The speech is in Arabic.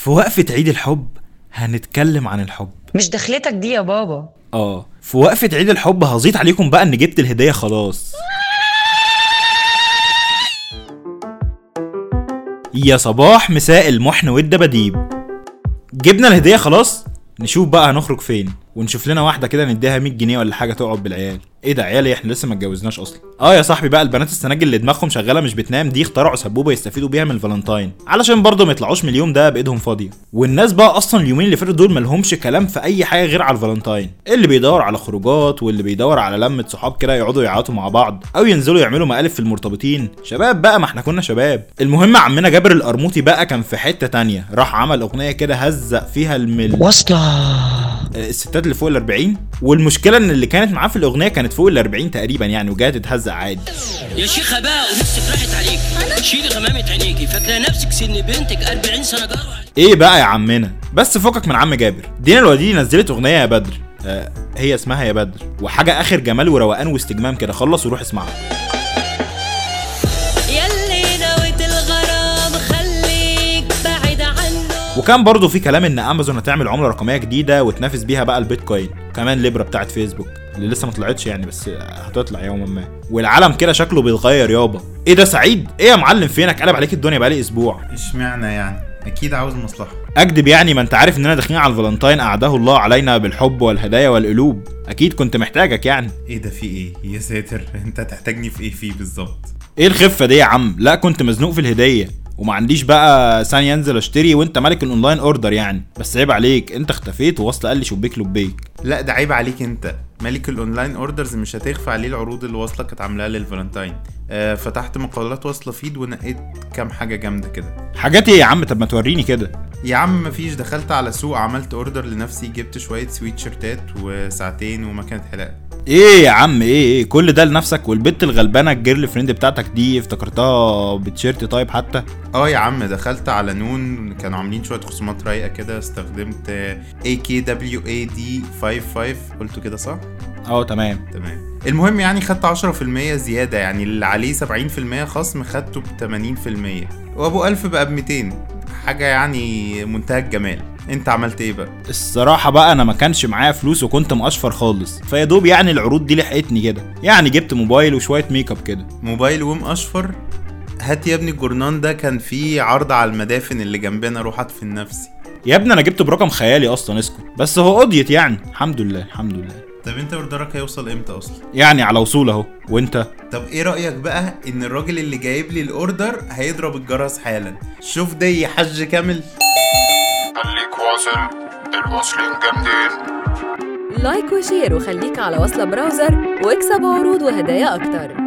في وقفة عيد الحب هنتكلم عن الحب. مش دخلتك دي يا بابا. آه. في وقفة عيد الحب هزيط عليكم بقى ان جبت الهدية خلاص. يا صباح مساء المحن والدباديب. جبنا الهدية خلاص؟ نشوف بقى هنخرج فين ونشوف لنا واحدة كده نديها 100 جنيه ولا حاجة تقعد بالعيال. إيه ده عيال إيه؟ إحنا لسه ما اتجوزناش أصلا. آه يا صاحبي بقى البنات السناجل اللي دماغهم شغالة مش بتنام دي اخترعوا سبوبة يستفيدوا بيها من الفالنتاين. علشان برضه ما يطلعوش من اليوم ده بإيدهم فاضية. والناس بقى أصلا اليومين اللي فاتوا دول مالهمش كلام في أي حاجة غير على الفالنتاين. اللي بيدور على خروجات واللي بيدور على لمة صحاب كده يقعدوا يعيطوا مع بعض أو ينزلوا يعملوا مقالب في المرتبطين. شباب بقى ما إحنا كنا شباب. المهم عمنا جابر القرموطي بقى كان في حتة تانية. راح عمل أغنية كده هزق فيها المل واصله الستات اللي فوق ال 40 والمشكلة إن اللي كانت معاه في الأغنية كانت فوق ال 40 تقريبا يعني وجاية تتهزق عادي. يا شيخة بقى ونفسك راحت عليك. شيلي غمامة عينيكي. فاكرة نفسك سن بنتك 40 سنة جرى إيه بقى يا عمنا؟ بس فكك من عم جابر. دينا الوديدي نزلت أغنية يا بدر. آه هي اسمها يا بدر. وحاجة آخر جمال وروقان واستجمام كده. خلص وروح اسمعها. وكان برضه في كلام إن امازون هتعمل عملة رقمية جديدة وتنافس بيها بقى البيتكوين. كمان ليبرا بتاعت فيسبوك اللي لسه ما طلعتش يعني بس هتطلع يوما ما. والعالم كده شكله بيتغير يابا. إيه ده سعيد؟ إيه يا معلم فينك؟ قلب عليك الدنيا بقالي أسبوع. اشمعنى يعني؟ أكيد عاوز مصلحة. أكدب يعني ما أنت عارف إننا داخلين على الفالنتاين اعده الله علينا بالحب والهدايا والقلوب. أكيد كنت محتاجك يعني. إيه ده في إيه؟ يا ساتر أنت تحتاجني في إيه فيه بالظبط؟ إيه الخفة دي يا عم؟ لا كنت مزنوق في الهدية. وما عنديش بقى ثانية أنزل أشتري وأنت ملك ال online order يعني. بس عيب عليك أنت اختفيت ووصلة قال لي شبيك لبيك لا ده عيب عليك أنت. ملك ال online orders مش هتخفى عليه العروض اللي وصلة كانت عاملاها للفالنتاين. آه فتحت مقالات وصلة feed ونقيت كام حاجة جامدة كده. حاجات إيه يا عم؟ طب ما توريني كده. يا عم مفيش. دخلت على سوق عملت order لنفسي جبت شوية سويت شيرتات وساعتين ومكنه حلاقة. إيه يا عم إيه إيه كل ده لنفسك؟ والبت الغلبانة ال girlfriend بتاعتك دي افتكرتها بتشيرت طيب حتى؟ آه يا عم دخلت على نون كانوا عاملين شوية خصومات رايقة كده استخدمت A K W A D 55 قلته كده صح؟ آه تمام. تمام. المهم يعني خدت 10% زيادة يعني اللي عليه 70% خصم خدته ب 80% وأبو 1000 بقى ب 200 حاجة يعني منتهى الجمال. انت عملت إيه بقى؟ الصراحة بقى أنا ما كانش معايا فلوس وكنت مقشفر خالص. فيا دوب يعني العروض دي لحقتني كده. يعني جبت موبايل وشوية ميك اب كده. موبايل وم أشفر؟ هات يا ابني الجورنان ده كان فيه عرض على المدافن اللي جنبنا روح أدفن نفسي. يا ابني أنا جبت برقم خيالي أصلا اسكت. بس هو قضيت يعني. الحمد لله الحمد لله. طب انت order ك هيوصل إمتى أصلا؟ يعني على وصول أهو. وأنت؟ طب إيه رأيك بقى ان الراجل اللي جايب لي ال order هيضرب الجرس حالا؟ شوف ده يا حاج كامل. خليك واصل الواصلين جامدين Like و share وخليك على وصلة browser واكسب عروض وهدايا أكتر.